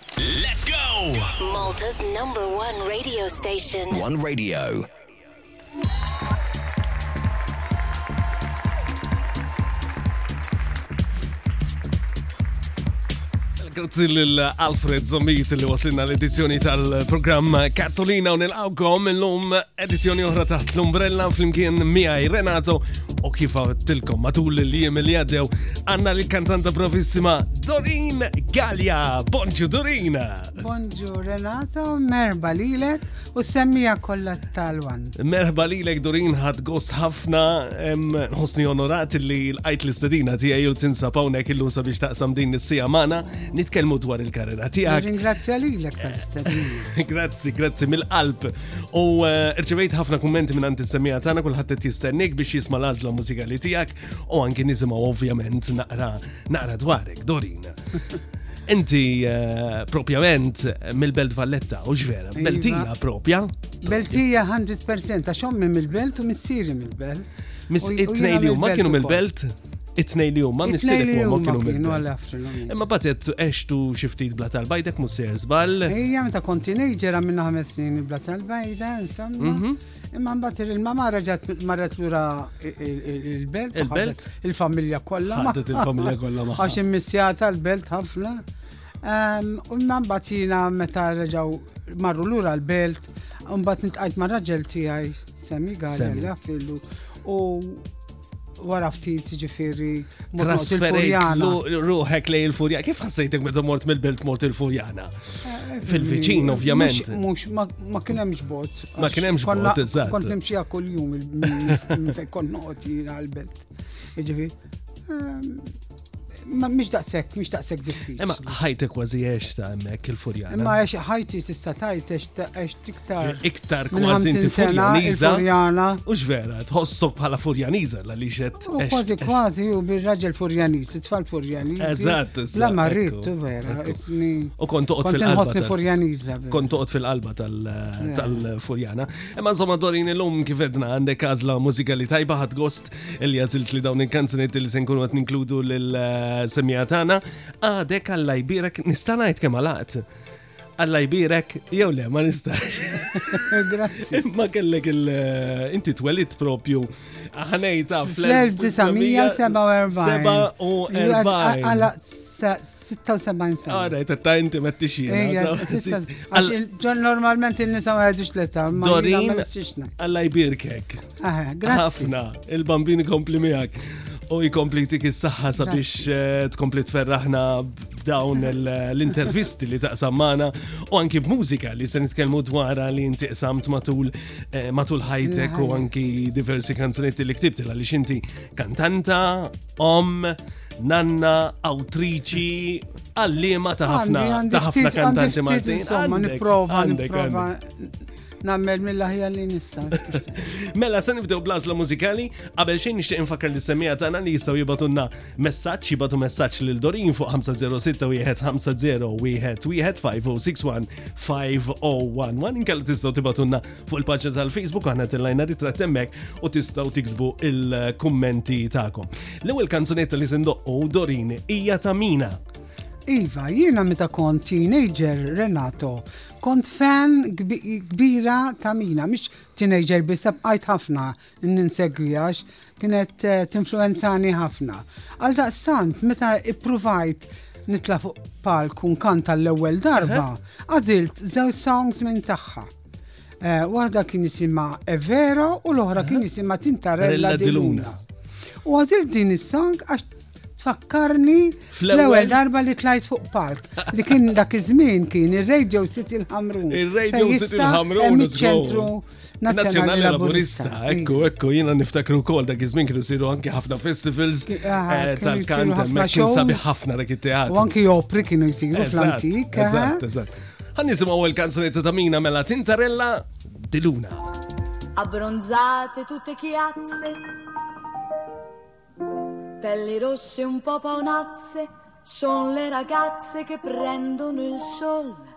Let's go! Malta's number one radio station. One radio. Grazzi l-Alfred Zombit li waslina l-edizzjoni tal-programm Katolina un il-għawkom l-lum Edizzjoni oħra taħt l-umbrella flimkien miegħi Renato u kif tilkom matul li jiem li għaddew għandna l-kantanta bravissima Dorin Gallia. Bonġu Dorin! Bonġu Renato, merba lilek u semmija kollha tal-wan. Merba lilek Dorin ħad gost ħafna ħosni onorat li l-qajt l-istedina tiegħi u tinsa pawnek illum sabiex taqsam din is-sija magħna nitkellmu dwar il-karriera tiegħek. Ringrazzja lilek tal-istedina. Grazzi, grazzi mill-qalb. U eh, rċivejt ħafna kummenti minn għand is-semija tagħna kulħadd qed jistennik biex jisma' l-għażla mużikali tiegħek u anki nisimgħu ovvjament naqra naqra dwarek, Dorin. Inti eh, propjament mill-Belt Valletta u ġvera, iva. Beltija propja. Beltija 100% għax ommi mill-Belt u missieri mill-Belt. Miss it-tnejn li huma kienu mill-Belt. It-tnej li huma missieri huma kienu minn għall-afternoon. Imma batet għextu xi ftit bla tal-bajdek musser żball. Ejja meta kont teenager minn ħames snin bla tal-bajda, insomma. Mhm. Imma mbagħad il-mama raġat marret lura il-belt. Il-belt? Il-familja kollha. Ħadet il-familja kollha ma. Għax immissjata l-belt ħafna. Ehm, u imma mbagħad jiena meta reġgħu marru lura l-belt, mbagħad nitqajt ma' raġel tiegħi Semi Gallella fillu u wara ftit ġifiri. Trasferejlu ruħek lej il-Furjana. Kif ħassejtek meta mort mill-belt mort il-Furjana? Eh, Fil-viċin, ovvjament. Mux, ma kien hemmx bot. Ma kien hemmx bot, eżatt. Kont nimxija kull jum minn fejn kont noqgħod jiena l-belt. Ġifiri. Ehm, Ma mhix daqshekk, mhix daqshekk diffiċli. Imma ħajti kważi għex ta' hemmhekk il-furja. Imma għex ħajti tista' tajt għex tiktar. Iktar kważi inti furjaniża. U vera, tħossok bħala furjaniża la li xed. Kważi kważi u bir-raġel furjaniż, it-tfal furjaniż. Eżatt. La marrit, u vera, isni. U kont toqgħod fil-qalba. furjaniża. Kont toqgħod fil-qalba tal-furjana. Imma insomma Dorin illum kif edna għandek għażla mużikali tajba ħad gost Illi għazilt li dawn il-kanzunet li se nkunu qed ninkludu lil eh, semija tagħna għadek għalla jbirek nista' ngħid kemm għalaqt. Alla jbirek, jew le, ma nistax. Grazzi. Ma kellek il- eh, inti twelid propju ħanejta fl-1947. 47. Għala 76 sena. Għara, ta' ta' inti ma t-tixina. Għax ġon normalment il-nisa ma għedux l-età. Dorin, għalla jbirkek. Għafna, il-bambini kompli miegħek. U jkompli tik is-saħħa sabiex eh, tkompli tferraħna b'dawn l-intervisti li taqsam magħna u anki b'mużika li se nitkellmu dwarha li inti qsamt matul eh, matul ħajtek u anki diversi kanzunetti li ktibtilha li xinti kantanta om, nanna, awtriċi, għallima ta' ħafna ta' ħafna kantanti Maltin. Insomma, niprofa, niprofa nammel mill-ħajja li nista. Mela, se nibdew blazla mużikali, qabel xejn nixtieq infakkar li semija tagħna li jistgħu jibatunna messaġġ, jibatu messaġġ lil Dorin fuq 506 wieħed 50 wieħed wieħed 5061 5011 inkella tistgħu tibatunna Fuq il-paġna tal-Facebook aħna tillajna ritratt hemmhekk u tistgħu tiktbu il-kummenti tagħkom. L-ewwel kanzunetta li sindoqqu Dorin hija ta' mina. Iva, jiena meta kont teenager Renato, kont fan kbira ta' mina, mhix teenager biss bqajt ħafna ninsegwi għax kienet eh, tinfluenzani ħafna. Għal daqstant, meta ippruvajt nitla fuq palk un kanta l-ewwel darba, għazilt żewġ songs minn tagħha. Eh, waħda kien jisimha Evera u l-oħra kien jisimha Tintarella Diluna. U għazilt din is-song għax tfakkarni fl-ewwel darba li tlajt fuq park. Li kien dak iż-żmien kien ir-Radio City l-Ħamrun. Ir-Radio City l-Ħamrun. ċentru Nazzjonali Laburista. Ekku, ekku, jina niftakru kol dak iż-żmien kienu siru anke ħafna festivals eh, tal-kant hemmhekk kien sabi ħafna dak it-teatru. U anke opri kienu jsiru fl-antik. Eżatt, eżatt. Ħan nisimgħu l-kanzunetta ta' mina mela Tintarella Diluna. Abbronzate tutte chiazze, pelli rosse un po' paonazze, sono le ragazze che prendono il sole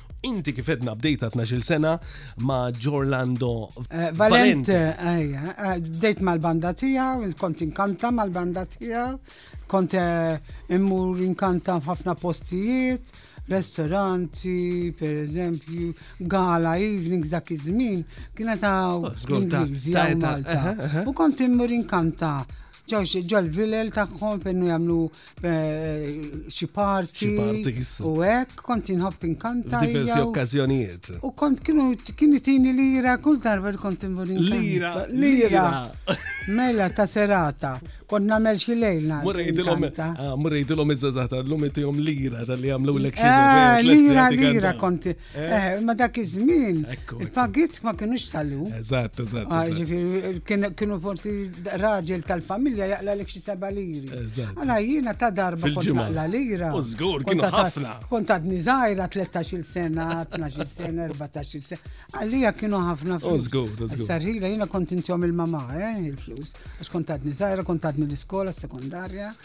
Inti kif edna bdejta 12 sena ma' Giorlando eh, Valente. Ejja, eh, eh, bdejt mal-banda tiegħu, kont inkanta mal-banda tiegħu, kont immur inkanta f'ħafna postijiet, restoranti, per eżempju, gala, evening, dak iż-żmien, kienet għaw oh, Ingliżi Malta. U kont immur inkanta ġol-villel tagħhom fejn jagħmlu eh, xi parti. U hekk kont inħobb inkanta. Diversi okkażjonijiet. U kont kienu kien itini lira kull darba li kont inbur Lira. Lira. Mela ta' serata. Kont nagħmel xi lejla. Murrejtilhom ah, iż-żażata llum intihom lira tal-li jagħmlu l-ekxi. Eh, lira, lira kont Eh, ma dak iż-żmien, il-pagit ma kienux tal-lum. Eżatt, eżatt. Ah, ġifieri, kienu forsi raġel tal-familja jaqla l xi seba' liri. Għala jiena ta' darba kont naqla lira. U żgur, kienu ħafna. Kont għadni żgħira 13-il sena, 12-il sena, 14-il sena. Għalija kienu ħafna flus. U żgur, u żgur. Sarħila jiena kont intjom il-mama, eh, il-flus. Għax kont għadni żgħira, kont għadni l-iskola sekundarja.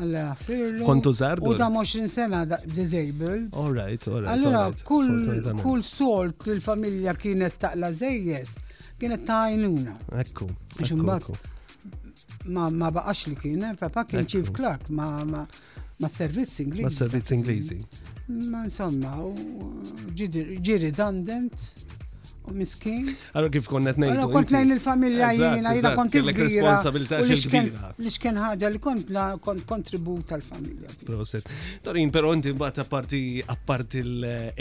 Alla firlu. Kontu zardu. U ta' 20 sena disabled. All right, all right. Allora, kull sort il-familja kienet taqla zejjed, kienet ta' għajnuna. Ekku. Xumbat, ma baqax li kien, eh, papa kien ċif Clark, ma servizz Ingliżi. Ma servizz Ingliżi. Ma insomma, ġiri dandent. U miskin. Allora kif konna t-nejdu? Allora kont lejn il-familja jina, jina kont il-lek responsabilta xil-kbira. Li xken ħagġa li kont la kont kontribut tal-familja. Proset. Torin, pero inti bat apparti apparti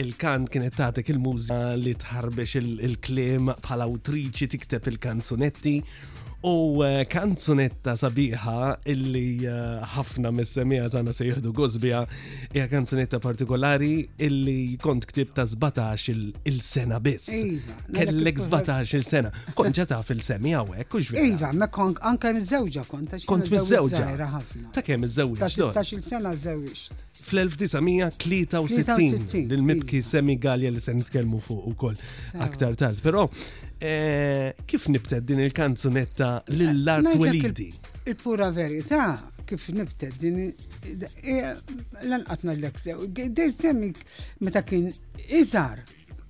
il-kant kienet tatek il-muża li tħarbex il-klim bħal awtriċi tikteb il-kanzunetti U eh, kanzunetta sabiħa illi eh, ħafna mis-semija tagħna se jieħdu gosbija hija kanzunetta partikolari illi kont ktib ta' 17 il-sena biss. Iva, Kellek 17 il-sena. Kont ġa taf il-semi hawnhekk u x'vera. Iva, ma kont anke miżewġa kont. Kont miżewġa. Ta' kemm iżewġ? Ta' 16 il-sena żewġt. fl-1963 l-mibki Semi Gallia li se nitkellmu fuq ukoll aktar tard. Però eh, kif nibtet din il-kanzunetta lill-art welidi? Il-pura verità kif nibtet din l-anqatna l-eksew. Dejt semmi meta kien iżar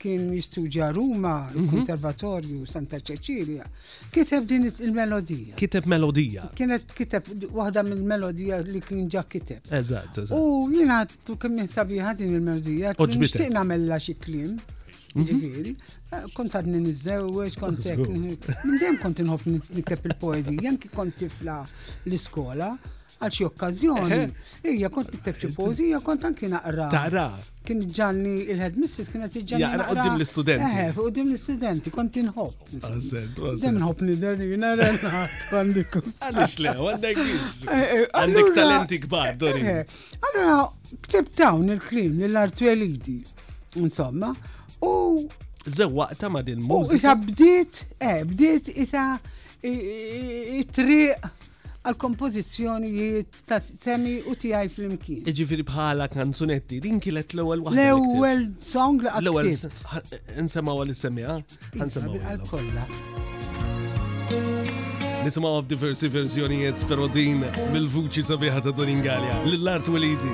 kien jistudja Ruma, mhm. il-Konservatorju Santa Cecilia, kiteb din il-melodija. Kiteb melodija. Kienet kiteb waħda mill-melodija li kien ġa kiteb. Eżatt, eżatt. U jiena tu kemm sabiħa din il-melodija, nixtieq nagħmella xi klim. Mhm. Ġifieri, eh, kont għadni niżewweġ, kont Minn dejjem kont inħobb nikteb il-poeżija, anki kont tifla l-iskola. għal xi okkażjoni. Ija kont nikteb xi pożija, kont anki naqra. Taqra. Kien ġanni il-headmistress kienet iġġanni. Jaqra qudiem l-istudenti. Eh, qudiem l-istudenti, kont inħobb. Dem nħobb nidher li nara l-ħadd għandik. Għaliex le, għandek eh, eh, għandek talenti kbar, Dorin. Allora, ktib dawn il-klim lill-artuelidi, insomma, u. Zewaqta ma' din mużika. U isa bdiet, eh, bdiet isa It-triq għal kompożizzjoni ta' semi u tiegħi flimkien. Iġifieri bħala kanzunetti, din kienet l-ewwel waħda. L-ewwel song li qatt. L-ewwel insemgħu għal semmiha, nsemgħu għal kollha. Nisimgħu b'diversi verżjonijiet però din mill-vuċi sabiħa ta' Doningalja, lill-Art Walidi.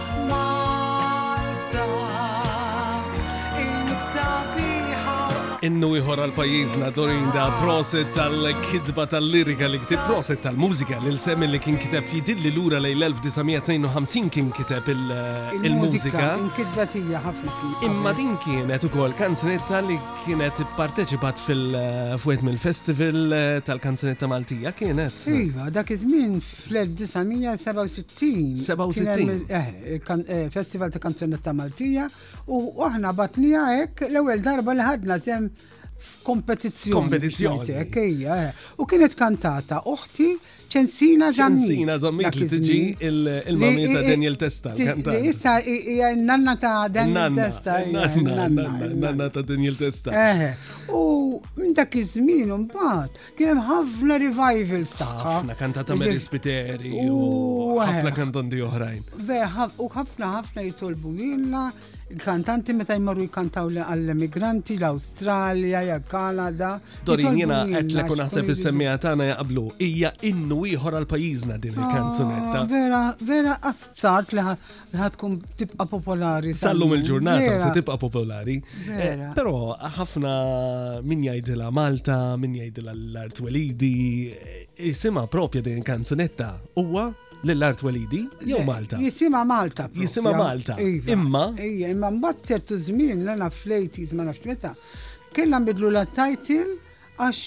Innu ieħor għal pajjiżna Dorinda, proset tal-kitba tal-lirika li ktib proset tal-mużika li l-semi li kien kiteb jidilli lura lejn l-1952 kien kiteb il-mużika. Imma din kienet ukoll kanzunetta li kienet parteċipat fil-fwet mill-festival tal-kanzunetta Maltija kienet. Iva, dak iż-żmien Fl-1967 kien hemm il- 67. eh, il-kan- eh, Festival ta' Kanzunetta Maltija u aħna batnija hekk l-ewwel darba li ħadna sem f'kompetizzjoni. Kompetizzjoni. biex ngħidlek, ejja, eh. U kienet kantata oħti Ċensina Zammit. Ċensina Zammit dak li tiġi iż-żmien. il- il-mami Li- ta' i- Daniel Testa, ti- l-kantant. Li issa i- hija n-nanna ta' Daniel Nanna, Testa. hija nanna, n-nanna, nanna, il-nanna. nanna ta' Daniel Testa. Eh, u minn dak iż-żmien imbagħad Kien hemm ħafna revivals ta' Ħafna kantata Mary Spiteri u ħafna kantanti oħrajn. Vera, u ħafna ħafna jitolbu lilna kantanti meta jmorru jkantaw li għall-emigranti l-Awstralja, ja Kanada. Dorin jena qed l kun naħseb is-semmija tagħna jaqblu hija innu ieħor għal pajjiżna din ah, il-kanzunetta. Vera, vera aspsat li tkun tibqa popolari. Sallum il-ġurnata se tibqa popolari. Eh, Pero ħafna min jajdila Malta, min jajdila l-art welidi, eh, jisima propja din kanzunetta huwa l-art welidi jew Malta. Jisima Malta. Jisima Malta. Iva. Imma. Ija, imma mbatt ċertu żmien l-għana fl-80s ma nafx meta. Kellha bidlu la title għax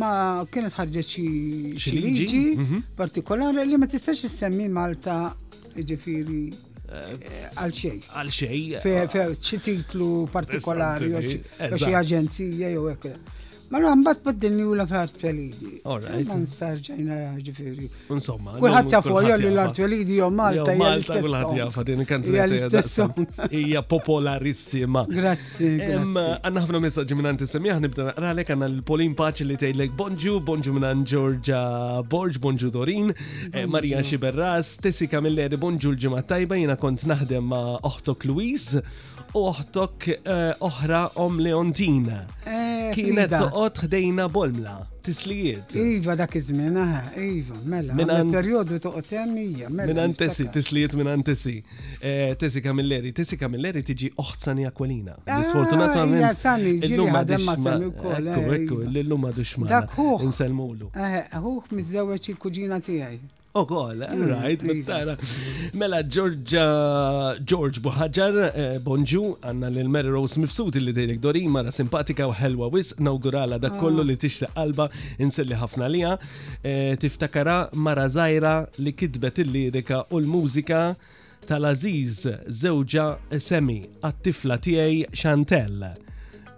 ma kienet ħarġet xi liġi mhm. partikolari li ma tistax issemmi Malta ġifiri eh, għal xej. Għal xej. Fe xi titlu partikolari jew xi aġenzija jew hekk. Mela mbagħad baddilni u l-affarijiet tal-liġi. Ma nsarġajna ġifiri. Insomma, kulħadd jaf huwa li l-art jolidi jew Malta hija l-istess. Kulħadd jaf din kanzunetta hija l-istess. Hija popolarissima. Grazzi. Għandna ħafna messaġġi minn anti semmiħ nibda naqralek għandna l-Polin Paċi li tgħidlek bonġu, bonġu minn Ġorġa Borġ, bonġu Dorin, eh, Marija Xiberras, Tessi Kamilleri, bonġu l-ġimgħa tajba jiena kont naħdem ma' oħtok Louise u oħtok eh, oħra om Leontina. Eh, Kienet toqgħod ħdejna bolmla, tislijiet. Iva dak iż-żmien, aha, iva, mela. Minn perjodu toqgħod hemm hija, mela. Minn antesi, tislijiet minn antesi. Eh, Tesi Camilleri, Tesi Camilleri tiġi oħt Sani Aquilina. Ah, Sfortunatament. Ija Sani, ġiri ħadem ma' Sani wkoll. Ekku, ekku, l-lum għadu xma. Dak hu. Inselmulu. Hu miżewweġ il-kuġina tiegħi. U kol, eh? mm, right, mittara. Iva. Mela George, uh, George Buħagġar, eh, bonġu, għanna l Mary Rose mifsuti li dejlek Dori, mara simpatika u ħelwa wis, nawgurala da kollu ah. li tixtaq qalba, inselli ħafna lija, eh, tiftakara mara zaħira li kitbet il-lirika u l-mużika. tal-għażiż żewġa Semi għat-tifla tiegħi Chantel.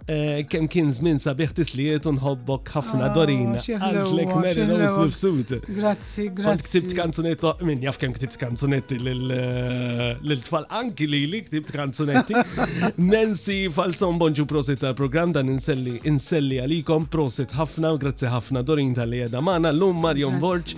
Eh, Kem kien żmien sabiħ tislijiet u nħobbok ħafna ah, Dorin. Għandlek Mary Rose mifsud. Grazzi, grazzi. Ktibt kanzunetti, minn jaf kem ktibt kanzunetti l-tfal eh, anki li li ktibt kanzunetti. Nancy Falson bonġu prosit tal-program dan inselli inselli għalikom prosit ħafna u grazzi ħafna Dorin tal-li għedha maħna l-lum Marion Borċ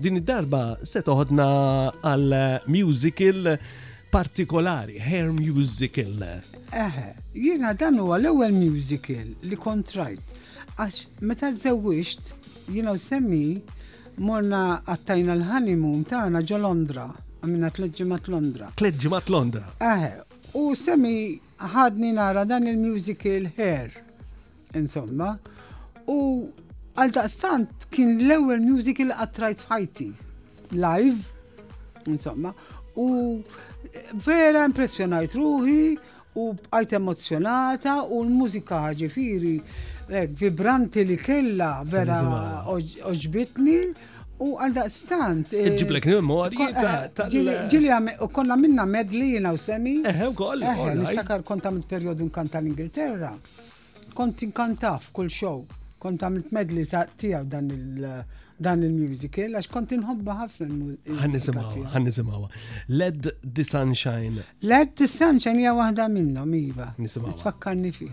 Din id-darba se toħodna għal musical partikolari, hair musical. Eħe, jiena dan huwa l-ewwel musical li kontrajt. Għax meta żewwixt jiena u semmi morna għattajna l-honeymoon tagħna ġo Londra, għamilna tliet ġimgħat Londra. Tliet ġimgħat Londra. Eħe, u semmi ħadni nara dan il-musical hair. Insomma, u għal daqstant kien l-ewwel music li qattrajt f'ħajti. Live, insomma, u vera impressjonajt ruħi u bqajt emozjonata u l-mużika ġifiri eh, vibranti li kella vera oġbitni. U għal daqstant. Eh, Ġiblek memorji eh, Ġili u konna minna medli jina u semi. Eħe, u koll. Eħe, niftakar konta minn periodu nkan tal-Ingilterra. Kont inkantah f'kull show. Kont għamilt medley ta' tiegħu dan il- dan il-musical għax kont inħobba ħafna l-mużika. Ħan nisimgħu, ħan nisimgħu. Led the Sunshine. Led the Sunshine hija waħda minnhom iva. Nisimgħu. Tfakkarni fih.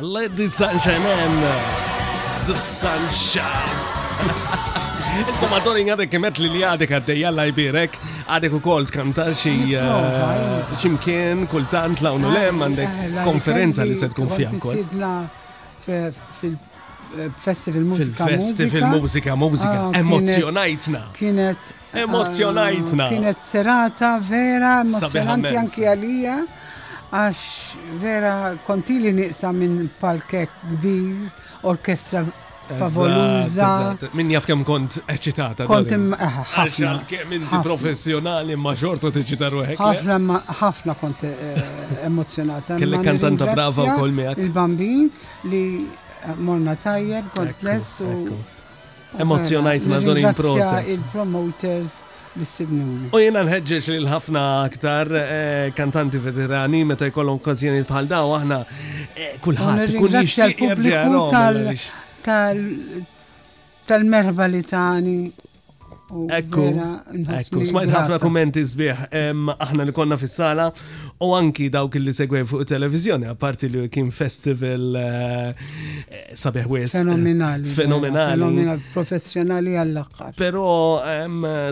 Let the sunshine in. The sunshine. Insomma, Torin għadek kemet li li għadek għaddej għalla jbirek, għadek u kol tkanta xie eh, ximkien, kultant la unu lem, għandek konferenza li se tkun fija kol. Fil-festival eh, mużika. Fil-festival mużika, mużika, ah, emozjonajtna. Kienet Emozzjonajtna! Kienet serata vera emozzjonanti anki għalija għax vera kontili niqsa minn palkek kbir, orkestra favoluza. Min jaf kem kont eċitata. Kont eh, ħafna. Kem inti professjonali ma xorta tiċita ruħek. Ħafna ħafna kont eh, emozjonata. Kelli kantanta brava u kol miegħek. Il-bambin li morna tajjeb, God bless u Emozzjonajtna Doreen proset. il-promoters li stidnuni. U jiena nħeġġeġ lil ħafna aktar eh, kantanti veterani meta jkollhom okkażjonijiet bħal daw aħna eh, kulħadd ikun jixtieq tal-merħba li tani. Ekku, ekku, smajt ħafna kommenti sbieħ aħna li konna fis-sala u anki dawk li segwew fuq televizjoni, apparti li kien festival eh, sabiħ wis. Fenomenali. Fenomenali. Fenomenali, professjonali għall-aqqar. Pero,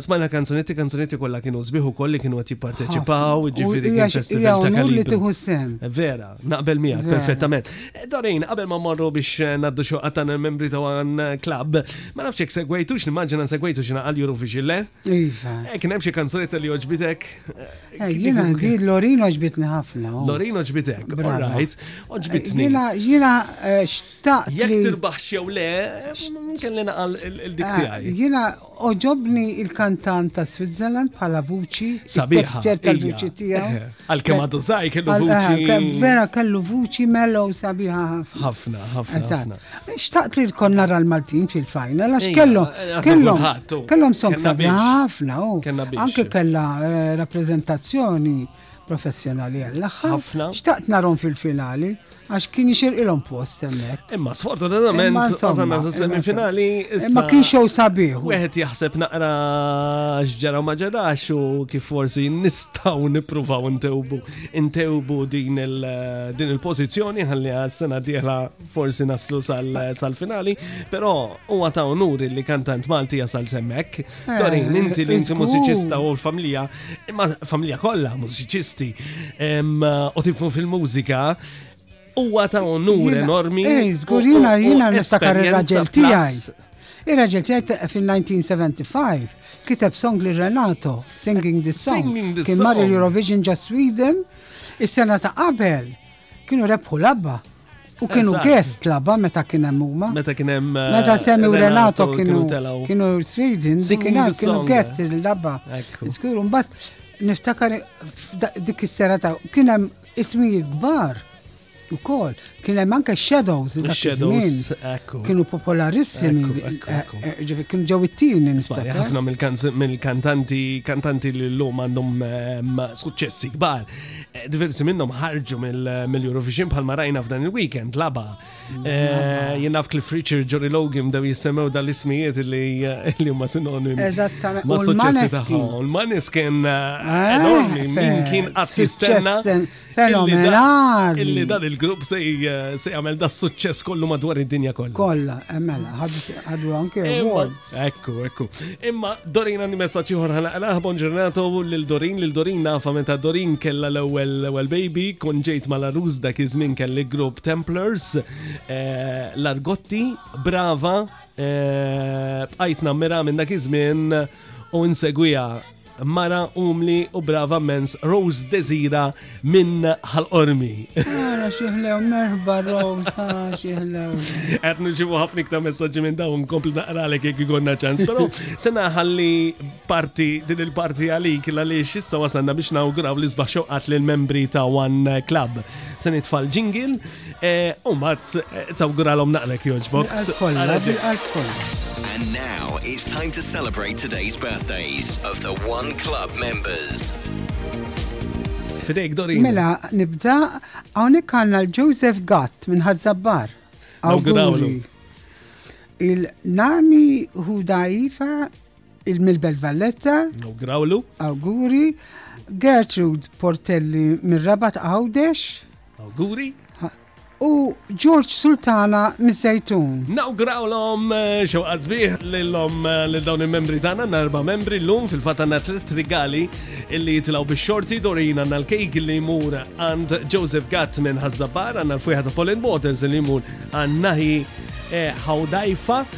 smajna kanzunetti, kanzunetti kolla kienu zbiħu kolli kienu għati parteċipaw, ġifiri kien festival ta' kalibru. li tiħu sem. Eh, vera, naqbel miegħek perfettament. Eh, Dorin, qabel ma morru biex eh, naddu xoqqa ta' membri ta' għan klab, ma nafxek segwejtux, nimmaġina segwejtux xina għal Eurovision le? Iva. Eh, kien hemm xi kanzunetta li oġbitek? Eh, jiena di Lorin oġbitni ħafna. Oh. Lorin oġbitek, right. Oġbitni. Eh, jiena xtaq. Jekk tirbaħ xew le, mm, kelli naqal il-dik ah, tiegħi. Jiena oġobni il-kantant ta' Switzerland bħala vuċi. Sabiħa. tal-vuċi tiegħu. Għal-kem għadu zaħi kellu vuċi. Vera kellu vuċi mellow sabiħa ħafna. ħafna, ħafna. Xtaqt li tkun nara l-Maltin fil-fajna, għax kellu. Kellu. Kellu song sabiħa ħafna. Oh. Anke kella eh, rappresentazzjoni professjonali għall-axħar. Xtaqt narom fil-finali. fil finali Għax kien jixirqilhom post hemmhekk. Imma sfortunatament għażanna sa semifinali. Imma kien xew sabiħ. Wieħed jaħseb naqra x'ġara ma ġarax u kif forsi nistgħu nippruvaw ntewbu ntewbu din il-pożizzjoni ħalli għal sena dieħla forsi naslu sal-finali, però huwa ta' unuri li kantant Malti jasal semmek. Dorin, eh, inti li inti mużiċista u l-familja, imma familja kollha mużiċisti u tifmu fil-mużika, huwa ta' onur enormi. Eh, żgur jiena jiena niftakar ir-raġel tiegħi. Ir-raġel tiegħi fil-1975 kiteb song li Renato, Singing this Song, kien mar l-Eurovision ġa Sweden, is-sena ta' qabel kienu rebħu labba. U kienu guest laba meta kien hemm huma. Meta kien hemm. Eh, meta semmi u Renato kienu kienu Sweden, kienu kienu guest eh. laba. Skur mbagħad niftakar dik is-sera ta' kien hemm ismijiet kbar. Ukoll, kien hemm anke Shadows dak iż-żmien. Kienu popolarissimi. Eh, kienu ġew it-tieni niftakar. Ħafna mill-kantanti kantanti li llum għandhom suċċessi kbar. Eh, diversi minnhom ħarġu mill-Eurovision bħal marajna f'dan il-weekend laba. Eh, jien naf Cliff Richard, Johnny Logan daw jissemmew dal-ismijiet li eh, li huma sinonim. Eżattament. Ma' suċċessi tagħhom. Il maniskin enormi min kien qatt jistenna. Fenomenali. Illi dan il-grupp se jagħmel da suċċess kollu madwar id-dinja kollha. Kollha, mela, ħadu anke award. Ekku, ekku. Imma Dorin għandi messaċ ieħor ħanaqraħ bonġurnato lil Dorin, lil Dorin nafa meta Dorin kella l-ewwel l-ewwel baby, kun ġejt ma' l-arus dak iż-żmien kelli grupp Templars, eh, l-argotti, brava, eh, bqajt nammira minn dak iż-żmien u nsegwija mara umli u brava mens Rose Dezira minn ħal-qormi. Għara xieħlew, merħba Rose, għara xieħlew. Għet nġibu ħafna iktar messagġi minn dawn kompli naqralek jek għonna ċans, pero sena ħalli parti din il-parti għalik la li xissa wasanna biex nawgraw li sbaxxu għat l-membri ta' One Club. Sen itfall ġingil U mbagħad tawguralhom naqra jekk jogħġbok. Bil-qalb kollha, bil-qalb kollha. And now it's time to celebrate today's birthdays of the One Club members. Fidejk Dorin. Mela, nibda hawnhekk għandna l-Joseph Gatt minn Ħazzabbar. Nawgurawlu. Awguri. Il-Nami Hudaifa Il-Milbelt Valletta. U Grawlu. Awguri. Gertrude Portelli mir-Rabat Għawdex. Awguri u George Sultana Mizzajtun. Nawgraw l-om eh, xewqat zbieħ l-om eh, l-dawn il-membri tana, narba membri l-lum fil-fat għanna tret rigali illi jitilaw biex xorti dorin għanna l-kejk li jmur għand Joseph Gatt minn Hazzabar għanna l-fujħa ta' Paul Waters li jmur għanna hi eh, Hawdajfa.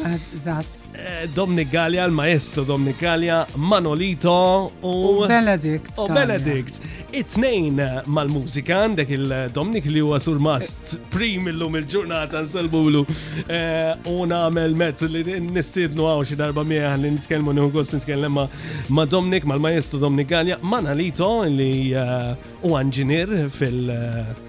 Eżatt. Eh, Dominic Gallia, l-maestro Dominic Gallia, Manolito u Benedict. U Benedict. It-tnejn mal-mużika għandek il-Dominic li huwa sur mast prim illum il-ġurnata nsalbulu eh, u nagħmel mezz li nistiednu għaw xi darba miegħ li nitkellmu nieħu gost nitkellem ma' Dominic mal-maestro Dominic Gallia, Manolito li eh, u inġinier fil-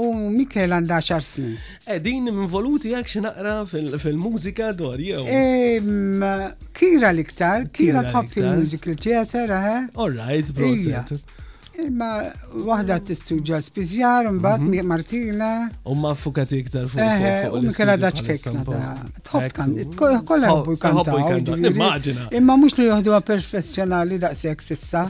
U Mikel għandha 10 snin. Qegħdin involuti hekk xi naqra fil-mużika dwar jew. Kira l-iktar, kira tħobb il-musical theater, eh? All right, bro. Imma waħda t-istudja spizjar, mbaħt mhm. Martina. U ma fukati iktar fuq. Eh, u Mikela daċkekna Kolla jħobbu jkantaw. Immaġina. Imma mux li joħdu perfessjonali daqsek sissa.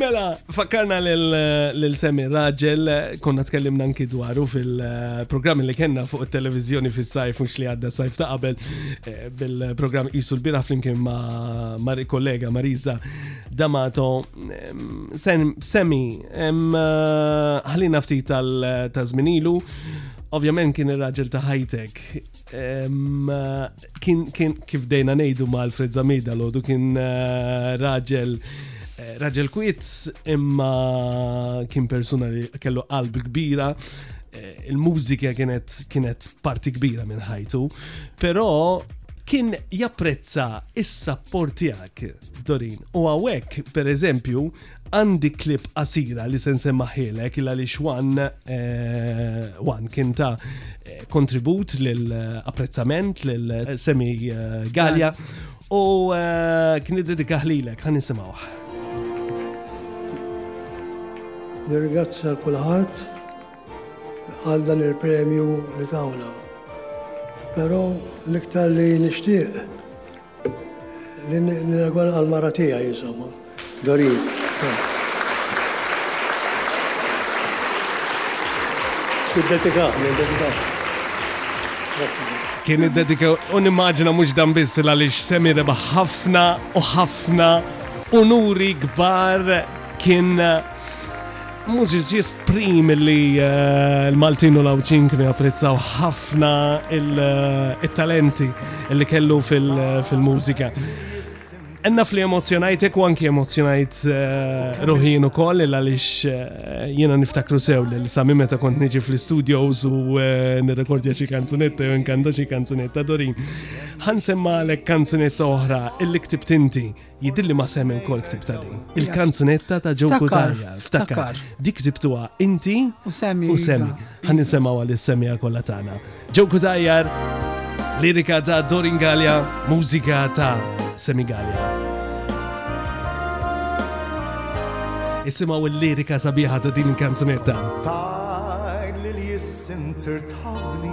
Mela, fakkarna l-semi raġel, konna tkellimna anki dwaru fil-programmi li kena fuq il-televizjoni fil-sajf, mux li għadda sajf ta' qabel, eh, bil-program Isu l-bira flimkien ma' mari kollega Marisa Damato. Semi, eh, ħalina ftit tal-zminilu, Ovvjament kien ir-raġel ta' ħajtek. Kien kien kif dejna ngħidu ma' Alfred Zamida l-għodu kien eh, raġel eh, raġel kwit imma kien persuna li kellu qalb kbira eh, il-mużika kienet kienet parti kbira minn ħajtu, però kien japprezza is-sapport tiegħek, Dorin. U hawnhekk, per eżempju, Għandi klip qasira li se nsemmaħilek il għaliex wan wan kien ta' kontribut lil apprezzament lil Semi Gallia u kien dedikaħ lilek ħan nisimgħuh. Nirgazza l-kulħadd għal dan il-premju li tawna. Pero l-iktar li nishtiq L-inegwal għal-mara tijaj, insomma. Dorin. Id-dedikaw, id-dedikaw. Kien id-dedikaw, un immaġina mux dan biss għalix semi rebaħ ħafna u ħafna unuri gbar kien Mużiċist prim li eh, l-Maltin u l-Awċin kienu japprezzaw ħafna il-talenti eh, li kellu eh, fil-mużika. Enna fli emozjonajtek u anki emozjonajt ruħin u koll il għalix jena niftakru sew li l-sami meta kont niġi fl-studios u nirrekordja xie kanzunetta u nkanda xie kanzunetta Dorin. Għan semma l kanzunetta oħra il-li ktibt inti Jidilli ma semmi wkoll ksib ta' din. Il-kanzunetta ta' Joe Kutarja, ftakar. Dik ksibtuha inti u semmi. U semmi. Ħan nisemgħu għal is-semija kollha tagħna. Joe Kutarjar, lirika ta' Dorin Gallia, mużika ta' Semi Gallia. Isimgħu l-lirika sabiħa ta' din il-kanzunetta. Tajn li l-jissin tirtabni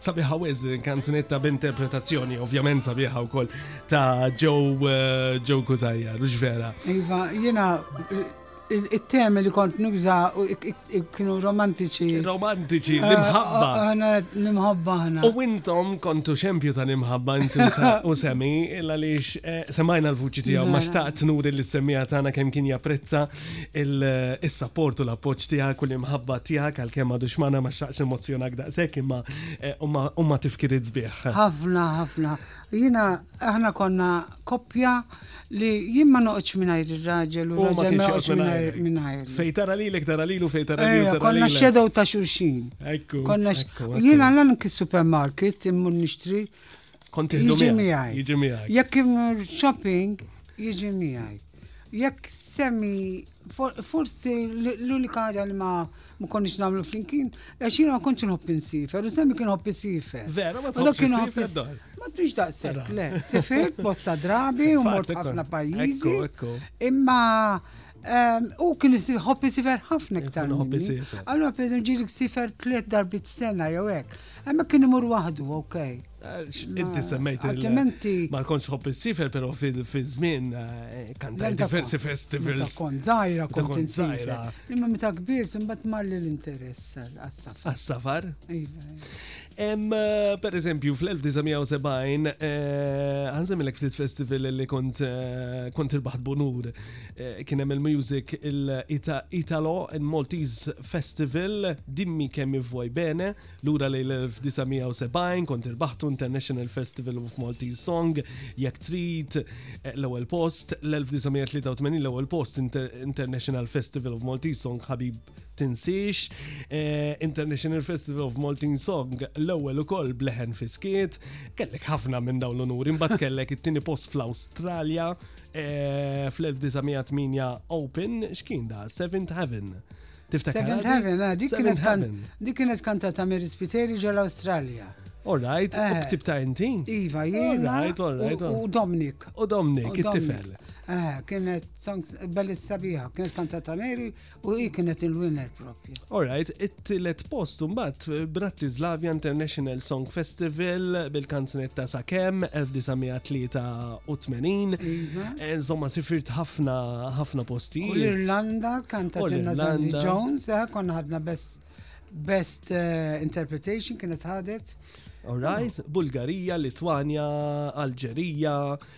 Sabiħa wis din il-kanzunetta b'interpretazzjoni, ovvjament sabiħa u koll ta' Joe eh, Joe Kuzajja, rux vera. Iva, jena il-temi li kont nubza kienu romantiċi. Romantiċi, eh, l-imħabba. Għana eh, l-imħabba għana. U intom kontu xempju ta' l-imħabba intu u semi, illa li semajna l-vuċi tijaw, ma xtaqt nuri li semija tana kem kien japprezza il-sapport u l-appoġġ tiegħek u l-imħabba tiegħek għal kemm għadu xmana ma xaqx emozjonak daqshekk imma eh, huma tifkiriet sbieħ. Ħafna, ħafna. Jiena aħna konna koppja li jien ma noqgħodx mingħajr ir-raġel u raġel ma noqgħodx mingħajr. Fej tara lilek tara lilu fej tara lilu tara Konna shadow ta' xulxin. Ekku. Konna jiena l-għan kis-supermarket immur nixtri Kont tiħdu miegħi. Jiġi miegħi. Jekk shopping, jiġi miegħi. Jekk semmi forsi l-unika ħaġa li ma ma konniex nagħmlu flimkien, għax jiena ma kontx inħobb insifer, u semmi kien ħobb isifer. Vera, ma tħobbx insifer dol. Ma tix daqshekk, le. Sifirt bosta drabi u mort ħafna pajjiżi. Imma U kien jħobb isifer ħafna iktar. Jħobb isifer. Allora, per eżempju, ġili sifer tliet darbit f'sena jew hekk. Hemmhekk kien imur waħdu, ok. Inti semmejt Altrimenti. Ma konx ħobb isifer, però fil-żmien eh, kan ta' diversi festivals. Kont żgħira, kont insira. Imma meta kbir, imbagħad malli l-interess għas-safar. Għas-safar? Iva, iva. Hemm per eżempju fl-1970 ħanżemmilek ftit festival li kont kont irbaħt bunur. Kien hemm il-music il-Italo Maltese Festival dimmi kemm ivvoj bene lura lejn 1970 kont irbaħtu International Festival of Maltese Song jekk trid l-ewwel post l-1983 l-ewwel post International Festival of Maltese Song ħabib tinsiex. Eh, International Festival of Maltin Song, l-ewwel ukoll bleħen fiskiet, kellek ħafna minn dawn l-unuri, mbagħad kellek it-tieni post fl-Awstralja eh, fl-1908 Open, x'kien da, Seventh Heaven. Tiftakar? Seventh Heaven, eh, dik kienet kan, dik kienet kantata Mary Spiteri ġol Awstralja. All right, u ktib ta' inti? Iva, jiena. All right, all right. U Domnik. U Domnik, it-tifel. Kienet songs belli sabiħa, kienet kantata Mary U hi kienet il-winner propju. Alright, it-tielet post mbagħad eh, Bratislava International Song Festival bil-kanzunetta Sakem 1983. Iva. Eh, insomma, sifirt ħafna ħafna postijiet. U l-Irlanda kantat inna Zandy Jones, eh, konna ħadna best best uh, interpretation kienet ħadet. Alright, Bulgarija, Litwanja, Alġerija,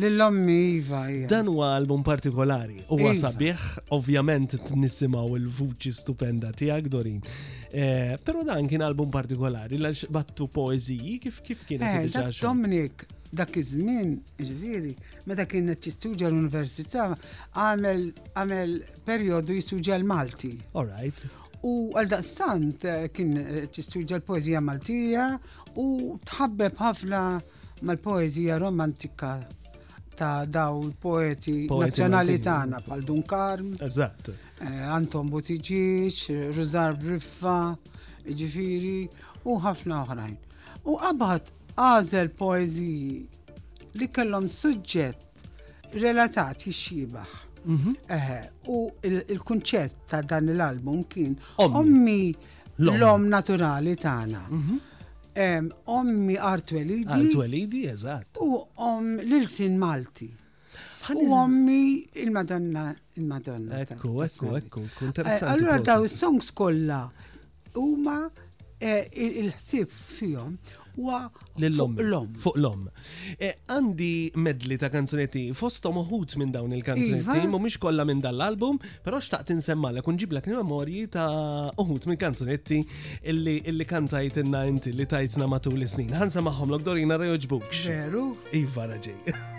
Lil ommi iva hija. Dan huwa album partikolari, huwa Iva. sabiħ, ovvjament nisimgħu l-vuċi stupenda tiegħek Dorin. Eh, Però dan kien album partikolari għax battu poeżiji kif kif kienet Eh, il-biċċa dak xogħol? Dominik, dak iż-żmien, ġifieri, meta kien qed jistudja l-università, għamel għamel perjodu jistudja l-Malti. All right. U għal daqstant eh, kien eh, jistudja l-poezija Maltija u tħabbeb ħafna mal-poeżija romantika ta' daw il-poeti nazzjonali tagħna bħal Dun Karm. Eżatt. Eh, Anton Butiġiġ, Ruzar Briffa, ġifiri, u ħafna oħrajn. U qabad għażel poeżiji li kellhom suġġett relatat jixxibaħ. Mhm. Eħe, u il-kunċett ta' dan l-album kien ommi l-om naturali tagħna. Mhm. Ommi Artwelidi. Artwelidi, eżatt. U om l-ilsin Malti. U ommi il-Madonna, il-Madonna. Ekku, ekku, ekku, eh, Allora daw is-songs kollha huma eh, il-ħsieb fihom huwa l-om. Fuq l-om. Eh, għandi medli ta' kanzunetti, fostom uħut minn dawn il-kanzunetti, iva. mhumiex kollha minn dal-album, però xtaqt insemmalek u nġiblek memorji ta' uħut minn kanzunetti illi illi kantajt inna inti li tajtna matul is-snin. Ħansa magħhom lok Dorina Rejoġbux. Veru? Iva raġej.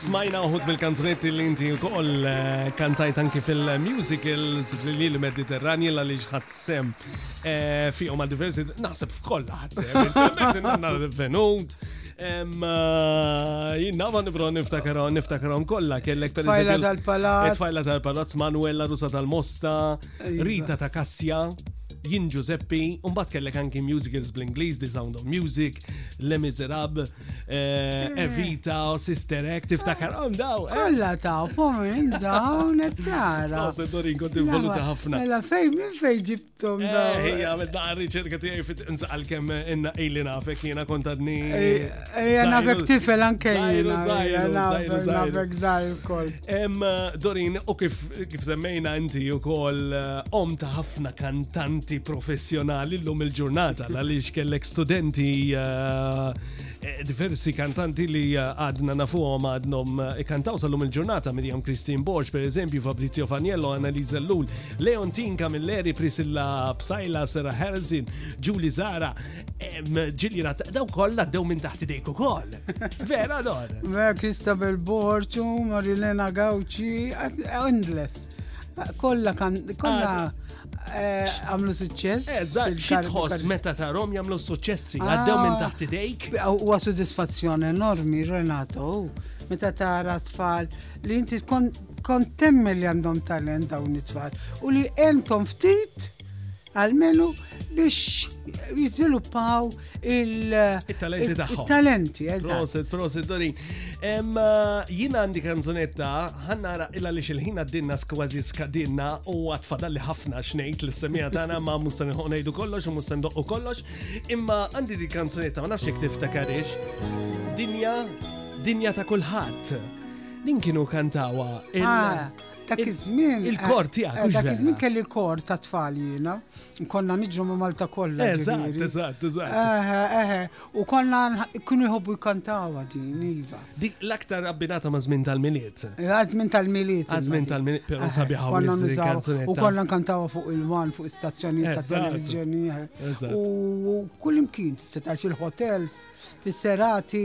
Smajna uħut mill-kanzunetti li inti wkoll eh, kantajt anki fil-musicals fil-lili mediterranji la li ħadd sem eh, fihom għal diversi naħseb f'kollha ħadd sem. Nanna l-venut. Eh, Jinna ma nibro niftakarom, niftakarom kollha kellek per Fajla tal-palazz. Fajla tal-palazz, Manuela Rusa tal-Mosta, iva. Rita ta' Kassja jien Giuseppi, unbat kellek anki musicals bl-Inglis, The Sound of Music, Le Miserab, eh, Evita u Sister Act, tiftakar għom daw. Eh? Kolla ta' fumin dawn et tara. Għaw, Dorin, kont involuta ħafna. Mela fejn, minn fejn ġibtom eh, daw. Ej, għamil da' riċerka tijaj fit insaqal kem inna ili nafek jena kontadni. Ej, nafek tifel anke jena. Zajru, zajru, zajru. Nafek zajru kol. Dorin, u kif Kif semmejna inti u koll eh, om ta' ħafna kantanti professjonali l-lum il-ġurnata, għaliex kellek studenti eh, eh, diversi kantanti li għadna nafuhom għadnom ikantaw sal-lum il-ġurnata, Miriam Christine Borg, per eżempju, Fabrizio Faniello, Annalisa Lul, Leontin Camilleri, Prisilla Psajla, Sarah Harrison, Julie Zara, Ġilji Rat, daw koll għaddew minn taħt idejk u koll. Vera dor. Vera Kristabel Borċu, Marilena Gauci, endless. Kolla kan, kolla eh, għamlu suċċess. Eżatt, eh, xi tħoss meta tarom jagħmlu suċċessi, ah, għaddew minn taħt idejk. Huwa sodisfazzjon enormi, Renato, meta tara tfal li inti kont temmen li għandhom talent dawn it-tfal u li entom ftit Almenu biex jiżviluppaw il-talenti tagħhom. Il-talenti, eżatt. Prosit, prosit, Dorin. Jina għandi kanzunetta, ħannara illa li xil-ħina dinna skwazi skadinna u għatfadal li ħafna xnejt li s-semija tagħna ma mustan ngħidu kollox u mustan doqqu kollox, imma għandi di kanzunetta ma nafx jek tiftakarix. Dinja, dinja ta' kulħadd. Din kienu kantawa. Ah. Dak iż-żmien. Il-kor eh, tiegħek. Eh, dak iż-żmien kelli l-kor ta' tfal jiena. Konna niġru ma' Malta kollha. Eżatt, eżatt, eżatt. Eħe, eħe. U konna kienu jħobbu jkantawha din iva. Dik l-aktar abbinata ma' żmien tal-miliet. Għażmin eh, tal-miliet. Għażmin tal-miliet, però sabiħa kanzunetta. U konna nkantawha fuq il-wan, fuq istazzjonijiet ta' televizjoni. U kull imkien tista' il-hotels, fis-serati,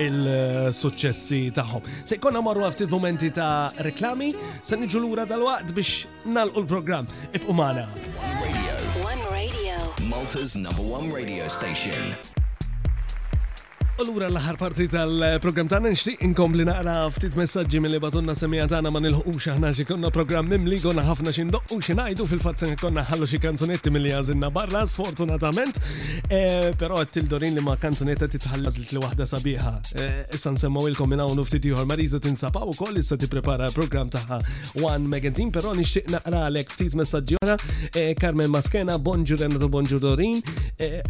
il-suċċessi tagħhom. Se jkollna marru ftit momenti ta' reklami, se niġu lura dal-waqt biex nalqu l-programm. Ibqu magħna. One Radio. Malta's number one radio station. Allura l-aħħar parti tal-programm tagħna nixtieq inkompli naqra ftit messaġġi milli batunna semija tagħna ma nilħuqux aħna xi konna programm mimli konna ħafna xi ndoqqu xi ngħidu fil-fatt se konna ħallu xi kanzunetti milli għażilna barra sfortunatament Eh, però tildorin li ma kanzunetta titħallas li waħda sabiħa. Eh, issa nsemmaw ilkom minn hawn ftit ieħor Marisa tinsabaw ukoll issa tipprepara l-programm tagħha One Magazine, però nixtieq naqralek ftit messaġġi oħra. Eh, Carmen Maskena, Bonġur Renato Bonġur Dorin,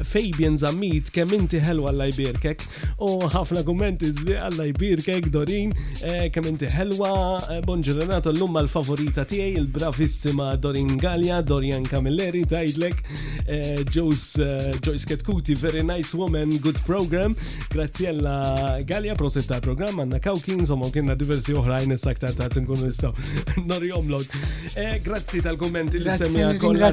Fabian Zammit, kemm inti ħelwa l-lajbirkek. U ħafna kummenti zvi għalla jbir kek Dorin, eh, kemm inti ħelwa, eh, bon ġurnata l-lum mal-favorita tiegħi il-bravissima Dorin Gallia, Dorian Camilleri tajdlek, eh, Joyce Joyce Ketkuti, very nice woman, good program. Graziella Gallia, proset ta' program, għanna Kawkin, somma kienna diversi oħrajn s-saktar ta' tinkun nistaw. Norjom lod. Grazzi tal-kommenti li semja kollha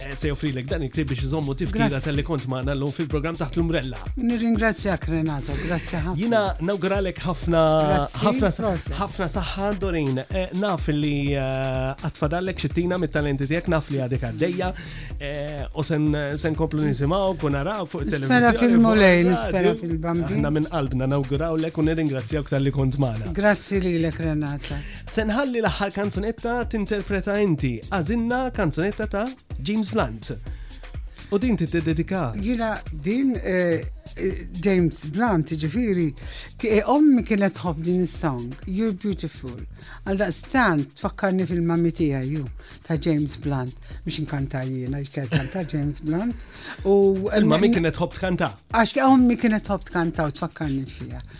Eh, se joffrilek dan il-klib biex iżommu tifkira tal-li kont maħna l-lum fil-program taħt l-umbrella. Nirringrazzjak Renato, grazzi ħafna. Jina nawguralek ħafna ħafna saħħa Dorin. Eh, naf li eh, għatfadallek xittina mit-talenti tijek, naf li għadek għaddeja u sen komplu nisimaw kun naraw fuq il-televizjoni. Spera fil-mulej, spera fil-bambin. Għanna minn qalbna nawgurawlek u nirringrazzjak tal-li kont maħna. Grazzi li l-ek Renata. Se nħalli l-aħħar kanzunetta tinterpreta inti, għazinna kanzunetta ta' James Blunt. U din ti dedika. Jina din eh, James Blunt ġifiri, eh, ommi kienet ħob din is-song, You're Beautiful. Għalda stand tfakkarni fil-mami tija ju ta' James Blunt, biex inkanta jina, jkert kanta James Blunt. U il-mami kienet ħob tkanta. Għax ommi kienet ħob tkanta u tfakkarni fija.